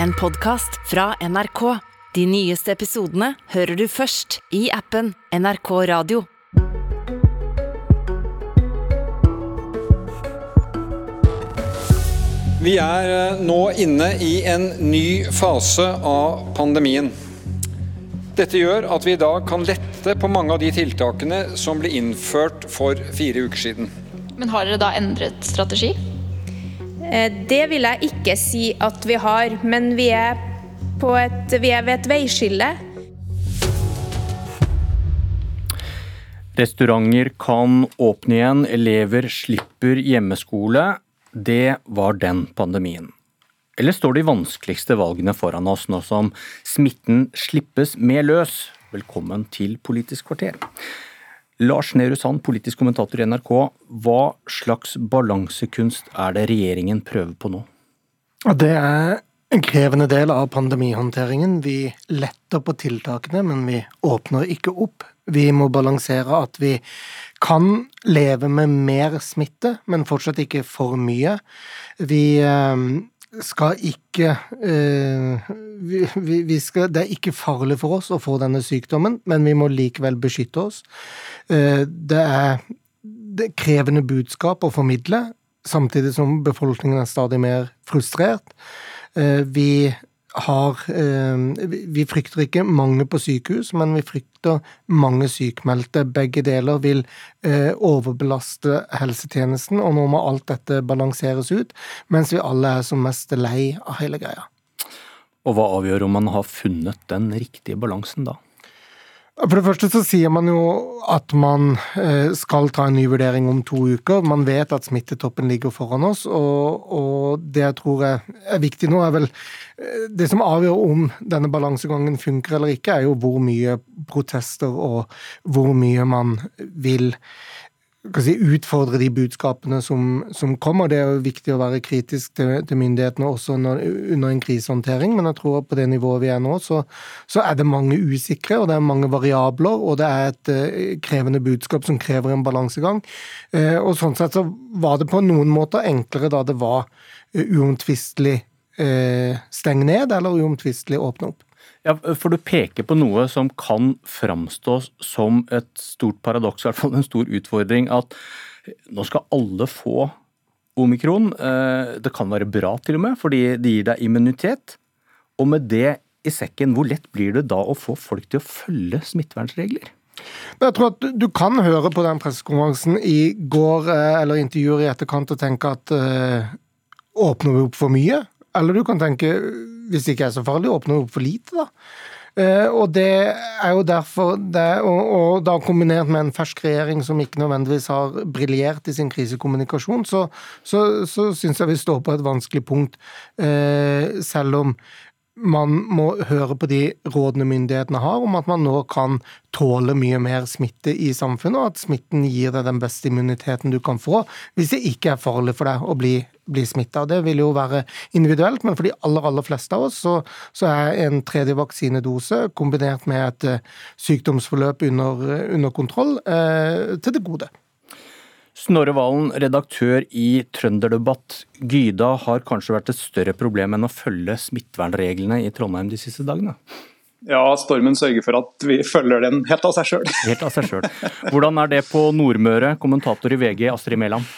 en podkast fra NRK. De nyeste episodene hører du først i appen NRK Radio. Vi er eh, nå inne i en ny fase av pandemien. Dette gjør at vi i dag kan lette på mange av de tiltakene som ble innført for fire uker siden. Men har dere da endret strategi? Eh, Det vil jeg ikke si at vi har, men vi er, et, vi er ved et veiskille. Restauranter kan åpne igjen, elever slipper hjemmeskole. Det var den pandemien. Eller står de vanskeligste valgene foran oss nå som smitten slippes mer løs? Velkommen til Politisk kvarter. Lars Nehru Sand, politisk kommentator i NRK. Hva slags balansekunst er det regjeringen prøver på nå? Det er en krevende del av pandemihåndteringen. Vi letter på tiltakene, men vi åpner ikke opp. Vi må balansere at vi kan leve med mer smitte, men fortsatt ikke for mye. Vi eh, skal ikke eh, vi, vi- skal, Det er ikke farlig for oss å få denne sykdommen, men vi må likevel beskytte oss. Eh, Det er det krevende budskap å formidle, samtidig som befolkningen er stadig mer frustrert. Eh, Vi har eh, vi- Vi frykter ikke mange på sykehus, men vi frykter mange sykmeldte. Begge deler vil eh, overbelaste helsetjenesten, og nå må alt dette balanseres ut, mens vi alle er som mest lei av hele greia. Og hva avgjør om man har funnet den riktige balansen da? For det første så sier man jo at man eh, skal ta en ny vurdering om to uker. Man vet at smittetoppen ligger foran oss, og, og det jeg tror er, viktig nå, er vel eh, Det som avgjør om denne balansegangen funker eller ikke, er jo hvor mye protester og hvor mye man vil kan si, utfordre de budskapene som, som kommer. Det er jo viktig å være kritisk til, til myndighetene også når, under en krisehåndtering, men jeg tror på det nivået vi er nå, så, så er det mange usikre, og det er mange variabler, og det er et eh, krevende budskap som krever en balansegang. Eh, og sånn sett så var det på noen måter enklere da det var eh, uomtvistelig eh, steng ned, eller uomtvistelig åpne opp. Ja, for du peker på noe som kan framstå som et stort paradoks, i hvert fall en stor utfordring, at nå skal alle få omikron. Eh, Det kan være bra til og med, fordi det gir deg immunitet. Og med det i sekken, hvor lett blir det da å få folk til å følge smittevernregler? Men jeg tror at du- kan høre på den pressekonferansen i går, eh, eller intervjuer i etterkant, og tenke at øh, åpner vi opp for mye? Eller du kan tenke, hvis det ikke er så farlig, åpner du opp for lite, da? Eh, og det er jo derfor det, og, og da kombinert med en fersk regjering som ikke nødvendigvis har briljert i sin krisekommunikasjon, så, så, så syns jeg vi står på et vanskelig punkt. Eh, selv om man må høre på de rådene myndighetene har om at man nå kan tåle mye mer smitte i samfunnet, og at smitten gir deg den beste immuniteten du kan få, hvis det ikke er farlig for deg å bli, bli smitta. Det vil jo være individuelt, men for de aller, aller fleste av oss så, så er en tredje vaksinedose kombinert med et eh, sykdomsforløp under, under kontroll eh, til det gode. Snorre Valen, redaktør i Trønderdebatt. Gyda har kanskje vært et større problem enn å følge smittevernreglene i Trondheim de siste dagene? Ja, stormen sørger for at vi følger den helt av seg sjøl. Helt av seg sjøl. Hvordan er det på Nordmøre? Kommentator i VG, Astrid Mæland.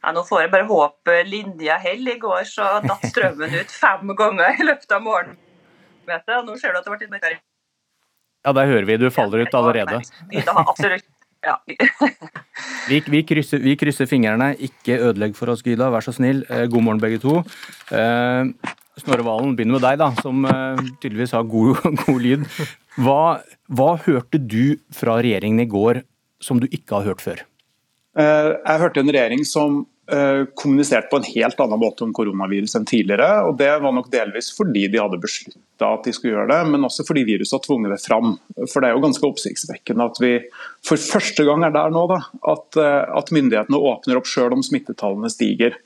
Ja, nå får jeg bare håpe linja holder. I går så datt strømmen ut fem ganger i løpet av morgenmøtet. og Nå ser du at det ble litt mørkere. Ja, der hører vi du faller ut allerede. Ja, absolutt ja. Vi, vi, krysser, vi krysser fingrene. Ikke ødelegg for oss, Gyda. Vær så snill. Eh, God morgen, begge to. Eh, Snorre Valen, begynner med deg, da, som eh, tydeligvis har god, god lyd. Hva, hva hørte du fra regjeringen i går som du ikke har hørt før? Eh, Jeg hørte en regjering som eh, kommuniserte på en helt annen måte om koronavirus enn tidligere. og Det var nok delvis fordi de hadde beslutta at de skulle gjøre det, men også fordi viruset har tvunget det fram. For Det er jo ganske oppsiktsvekkende at vi for første gang er der nå da, at, eh, at myndighetene åpner opp sjøl om smittetallene stiger.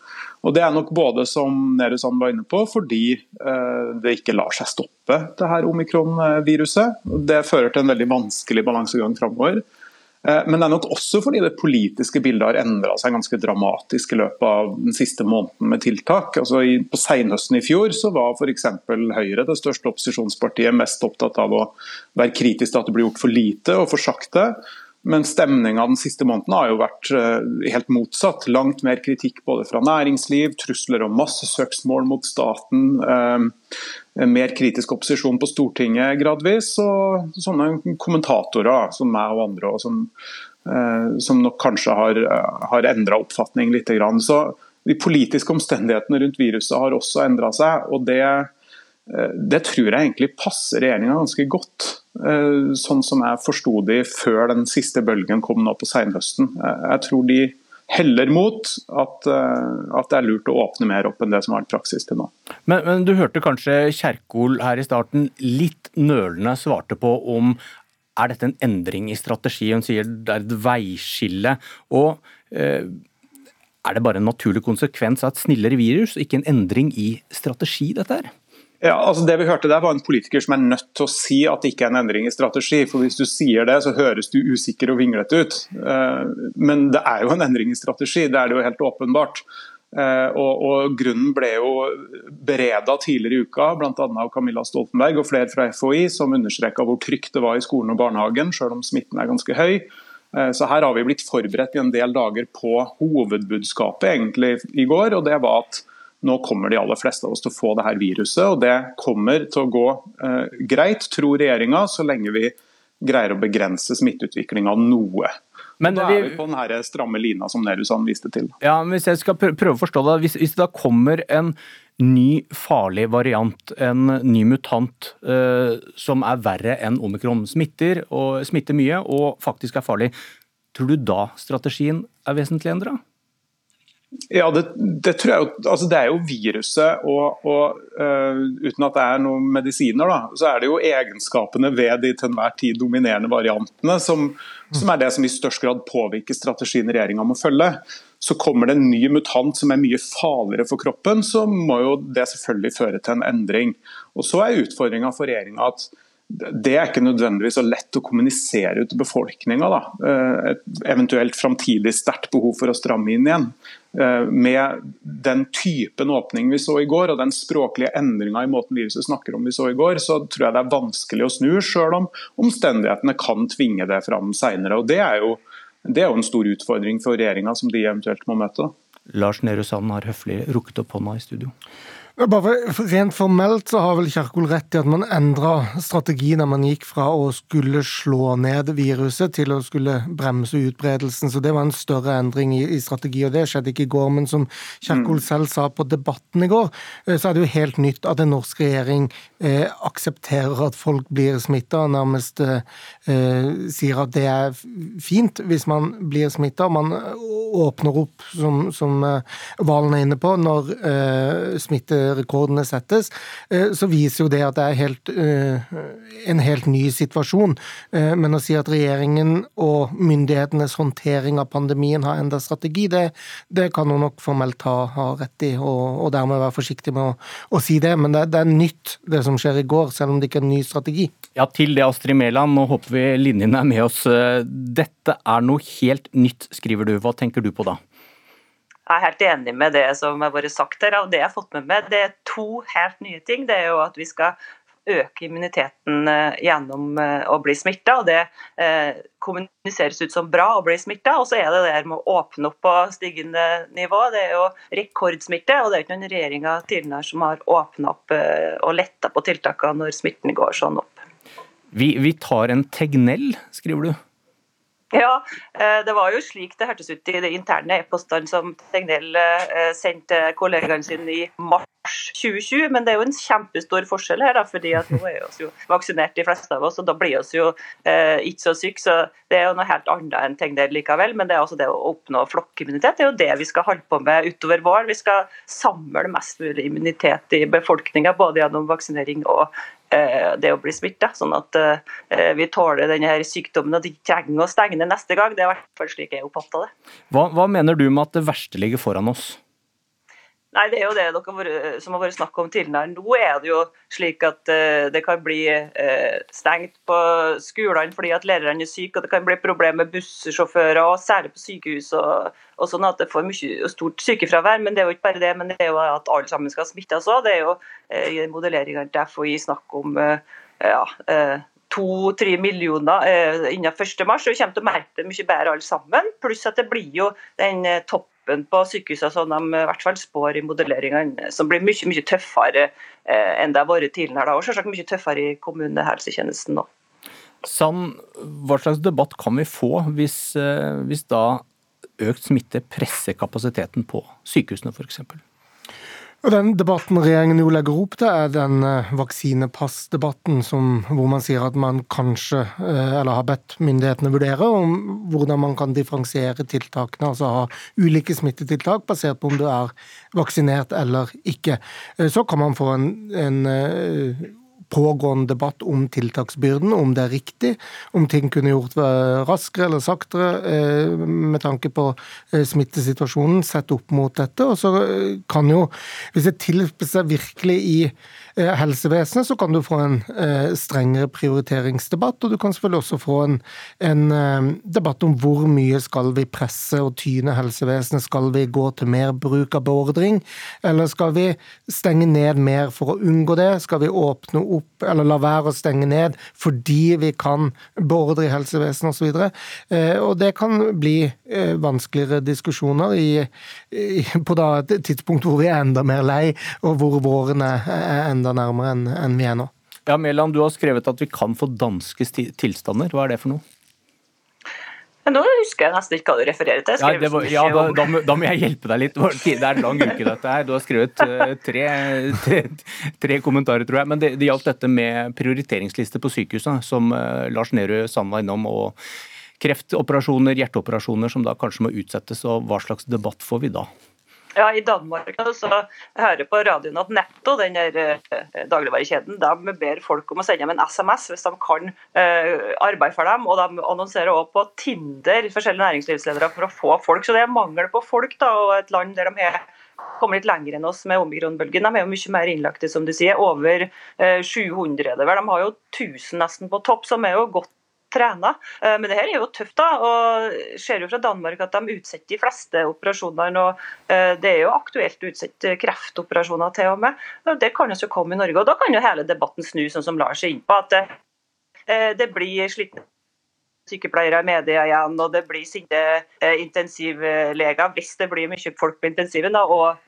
Og Det er nok både, som Nehru Sand var inne på, fordi eh, det ikke lar seg stoppe, det her omikron-viruset. Det fører til en veldig vanskelig balansegang framover. Eh, men det er nok også fordi det politiske bildet har endra seg ganske dramatisk i løpet av den siste måneden med tiltak. Altså i, på Senhøsten i fjor så var f.eks. Høyre, det største opposisjonspartiet, mest opptatt av å være kritisk til at det blir gjort for lite og for sakte. Men stemninga den siste måneden har jo vært eh, helt motsatt. Langt mer kritikk både fra næringsliv, trusler om massesøksmål mot staten. Eh, mer kritisk opposisjon på Stortinget gradvis, og sånne kommentatorer som meg og andre, og som, eh, som nok kanskje har, har endra oppfatning litt. Så de politiske omstendighetene rundt viruset har også endra seg. og det det tror jeg egentlig passer regjeringa ganske godt. Eh, sånn som jeg forsto de før den siste bølgen kom nå på senhøsten. Eh, jeg tror de heller mot at, at, det er lurt å åpne mer opp enn det som har vært praksis til nå. Men, men du hørte kanskje Kjerkol her i starten litt nølende svarte på om er dette en endring i strategi? Hun sier det er et veiskille. og eh, Er det bare en naturlig konsekvens av et snillere virus, ikke en endring i strategi, dette her? Ja, altså det vi hørte der var en politiker som er nødt til å si at det ikke er en endring i strategi. for Hvis du sier det, så høres du usikker og vinglete ut. Eh, men det er jo en endring i strategi, det er det jo helt åpenbart. Eh, og, og Grunnen ble jo bereda tidligere i uka, bl.a. av Camilla Stoltenberg og flere fra FHI, som understreka hvor trygt det var i skolen og barnehagen, selv om smitten er ganske høy. Eh, så her har vi blitt forberedt i en del dager på hovedbudskapet egentlig i går, og det var at nå kommer de aller fleste av oss til å få det her viruset, og det kommer til å gå eh, greit, tror regjeringa, så lenge vi greier å begrense smitteutviklinga noe. Men da er vi på den stramme lina som Nerussan viste til. Ja, men Hvis jeg skal prøve å forstå det, hvis, hvis det da kommer en ny farlig variant, en ny mutant eh, som er verre enn omikron, smitter, og smitter mye og faktisk er farlig, tror du da strategien er vesentlig endra? Ja, det, det, tror jeg jo altså Det er jo viruset, og, og uh, uten at det er noen medisiner, da, så er det jo egenskapene ved de til enhver tid dominerende variantene som, som er det som i størst grad påvirker strategien regjeringa må følge. Så kommer det en ny mutant som er mye farligere for kroppen, så må jo det selvfølgelig føre til en endring. Og Så er utfordringa for regjeringa at det er ikke nødvendigvis så lett å kommunisere ut til befolkninga. Eh, et eventuelt framtidig sterkt behov for å stramme inn igjen. Eh, med den typen åpning vi så i går, og den språklige endringa i måten viruset snakker om vi så i går, så tror jeg det er vanskelig å snu, sjøl om omstendighetene kan tvinge det fram seinere. Det, er jo, det er jo en stor utfordring for regjeringa som de eventuelt må møte. Lars Nehru Sand har høflig rukket opp hånda i studio. Bare Rent formelt så har vel Kjerkol rett i at man endra strategi da man gikk fra å skulle slå ned viruset til å skulle bremse utbredelsen. Så det var en større endring i, i strategi, og det skjedde ikke i går. Men som Kjerkol mm. selv sa på Debatten i går, eh, så er det jo helt nytt at en norsk regjering eh, aksepterer at folk blir smitta, og nærmest eh, eh, sier at det er fint hvis man blir smitta. Man åpner opp, som, som eh, Valen er inne på, når eh, smitte rekordene settes, eh, så viser jo det at det er helt, eh, en helt ny situasjon. Eh, men å si at regjeringen og myndighetenes håndtering av pandemien har endret strategi, det, det kan hun nok formelt ha, ha rett i, og, og, dermed være forsiktig med å, å si det. Men det, det, er nytt, det som skjer i går, selv om det ikke er en ny strategi. Ja, til det, Astrid Mæland. Nå håper vi linjene er med oss. Dette er noe helt nytt, skriver du. Hva tenker du på da? Jeg er helt enig med det som har vært sagt her. og Det jeg har fått med meg, det er to helt nye ting. Det er jo at vi skal øke immuniteten eh, gjennom eh, å bli smitta. Det eh, kommuniseres ut som bra å bli smitta. Og så er det det med å åpne opp på stigende nivå. Det er jo rekordsmitte, og det er ikke noen regjeringer tidligere som har åpna opp og letta på tiltakene når smitten går sånn opp. Vi, vi tar en Tegnell, skriver du. Ja, eh, det var jo slik det hørtes ut i de interne e-postene som Tegnell eh, sendte kollegaene sine i mars 2020. Men det er jo en kjempestor forskjell her, da, fordi at nå er vi jo vaksinert de fleste av oss. og Da blir vi jo eh, ikke så syke. Så det er jo noe helt annet enn ting der likevel. Men det er også det å oppnå flokkimmunitet. Det er jo det vi skal holde på med utover våren. Vi skal samle mest mulig immunitet i befolkninga, både gjennom vaksinering og Eh, det å bli smitta, sånn at eh, vi tåler denne her sykdommen og de trenger å stenge ned neste gang. Det er i hvert fall slik jeg oppfatter det. Hva, hva mener du med at det verste ligger foran oss? Nei, Det er jo det dere som har vært snakk om tidligere. Nå er det jo slik at uh, det kan bli uh, stengt på skolene fordi at lærerne er syke, og det kan bli problemer med bussjåfører, og særlig på sykehus. og, og sånn at det får mye stort sykefravær. Men det er jo ikke bare det, men det er jo at alle sammen skal smittes òg. Det er jo uh, i modelleringen til FHI snakk om ja, to-tre millioner eh, innen 1.3, og vi kommer til å merke det mye bedre alle sammen. Pluss at det blir jo den eh, toppen på sykehusene som de i hvert fall spår i modelleringene, som blir mye mye tøffere eh, enn det har vært tidligere. Og selvsagt mye tøffere i kommunehelsetjenesten nå. Sand, hva slags debatt kan vi få hvis, eh, hvis da økt smitte presser kapasiteten på sykehusene f.eks.? Og Den debatten regjeringen jo legger opp til, er den eh, vaksinepassdebatten hvor man sier at man kanskje, eh, eller har bedt myndighetene vurdere om hvordan man kan differensiere tiltakene, altså ha ulike smittetiltak basert på om du er vaksinert eller ikke. Eh, så kan man få en, en pågående debatt om tiltaksbyrden, om det er riktig, om ting kunne gjort raskere eller saktere eh, med tanke på eh, smittesituasjonen sett opp mot dette. Og så eh, kan jo, hvis det tilpasser seg virkelig i helsevesenet, så kan du få en strengere prioriteringsdebatt. Og du kan selvfølgelig også få en, en debatt om hvor mye skal vi presse og tyne helsevesenet. Skal vi gå til mer bruk av beordring, eller skal vi stenge ned mer for å unngå det? Skal vi åpne opp opp eller la være å stenge ned fordi vi kan beordre i helsevesenet osv. Og, så eh, og det kan bli eh, vanskeligere diskusjoner i, på da et tidspunkt hvor vi er enda mer lei, og hvor våren er enda nærmere enn vi er nå. Ja, Mæland, du har skrevet at vi kan få danske tilstander. Hva er det for noe? Men nå husker jeg nesten ikke hva du refererer til. Ja, var, ja da, da, må, da, må jeg hjelpe deg litt. Det er en lang uke, dette her. Du har skrevet uh, tre, tre, tre, kommentarer, tror jeg. Men det, det gjaldt dette med prioriteringsliste på sykehusene, som uh, Lars Nehru Sand var innom. og Kreftoperasjoner, hjerteoperasjoner som da kanskje må utsettes. og Hva slags debatt får vi da? Ja, I Danmark så jeg hører på radioen at Netto, den der eh, dagligvarekjeden, de ber folk om å sende dem en SMS hvis de kan eh, arbeide for dem. Og de annonserer også på Tinder forskjellige næringslivsledere for å få folk. Så det er mangel på folk, da, og et land der de har kommet litt lenger enn oss med omikronbølgen. De er jo mye mer innlagte, som du sier. Over eh, 700. De har jo 1000 nesten på topp, som er jo godt trene. Eh, men det her er jo tøft. da, og ser jo fra Danmark at de utsetter de fleste operasjonene. og eh, Det er jo aktuelt å utsette kreftoperasjoner til og med. Det kan jo komme i Norge. og Da kan jo hele debatten snu, sånn som Lars er inne på. at det, eh, blir slitne sykepleiere i media igjen, og det blir sinte intensivleger hvis det blir mye folk på intensiven. Og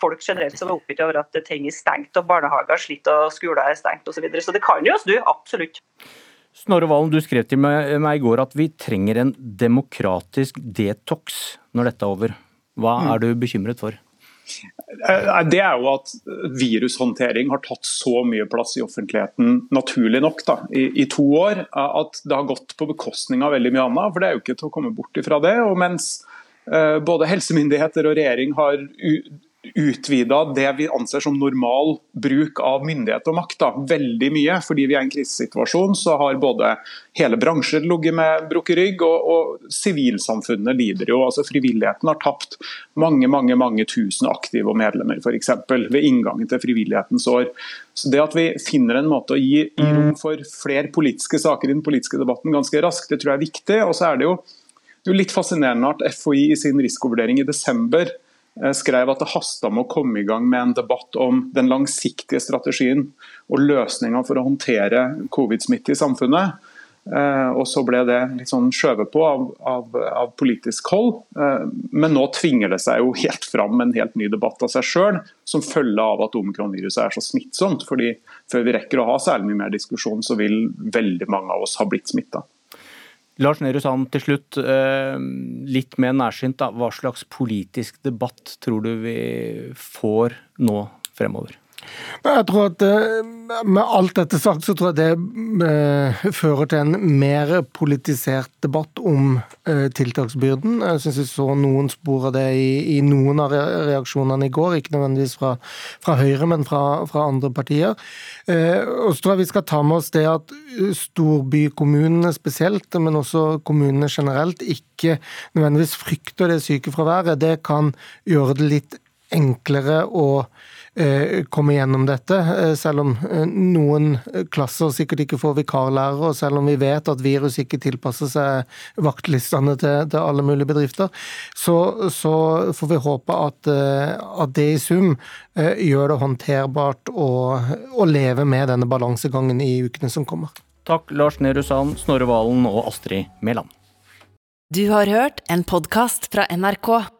folk generelt som er oppgitt over at ting er stengt, og barnehager sliter og skoler er stengt osv. Så, videre. så det kan jo snu, absolutt. Snorre Valen, du skrev til meg, i går at vi trenger en demokratisk detox når dette er over. Hva mm. er du bekymret for? Eh, det er jo at virushåndtering har tatt så mye plass i offentligheten, naturlig nok, da, i, i, to år, at det har gått på bekostning av veldig mye annet. For det er jo ikke til å komme bort ifra det. og mens uh, både helsemyndigheter og regjering har utvida det vi anser som normal bruk av myndighet og makt da, veldig mye. Fordi vi er i en krisesituasjon, så har både hele bransjer ligget med brukket rygg, og, og sivilsamfunnet lider jo. altså Frivilligheten har tapt mange mange, mange tusen aktive og medlemmer eksempel, ved inngangen til frivillighetens år. Så Det at vi finner en måte å gi, gi rom for flere politiske saker i den politiske debatten ganske raskt, det tror jeg er viktig. og så er det jo, det er jo litt fascinerende at FHI i sin risikovurdering i desember skrev at det hasta med å komme i gang med en debatt om den langsiktige strategien og løsninga for å håndtere covid-smitte i samfunnet. Eh, og Så ble det litt sånn skjøvet på av, av, av, politisk hold. Eh, men nå tvinger det seg jo helt fram en helt ny debatt av seg sjøl, som følge av at omikronviruset er så smittsomt. fordi Før vi rekker å ha særlig mye mer diskusjon, så vil veldig mange av oss ha blitt smitta. Lars Nehru Sand, til slutt, eh, litt mer nærsynt. Hva slags politisk debatt tror du vi får nå fremover? Jeg tror at eh, Med alt dette sagt, så tror jeg det eh, fører til en mer politisert debatt om eh, tiltaksbyrden. Jeg syns vi så noen spor av det i, i, noen av reaksjonene i går. Ikke nødvendigvis fra, fra Høyre, men fra, fra, andre partier. Og så tror jeg vi skal ta med oss det at storbykommunene spesielt, men også kommunene generelt, ikke nødvendigvis frykter det sykefraværet. Det kan gjøre det litt enklere å komme gjennom dette, eh, selv om eh, noen klasser sikkert ikke får vikarlærere, og selv om vi vet at virus ikke tilpasser seg vaktlistene til, til alle mulige bedrifter, så, så, får vi håpe at, at det i sum gjør det håndterbart å, å leve med denne balansegangen i ukene som kommer. Takk Lars Nehru Sand, Snorre Valen og Astrid Mæland. Du har hørt en podkast fra NRK.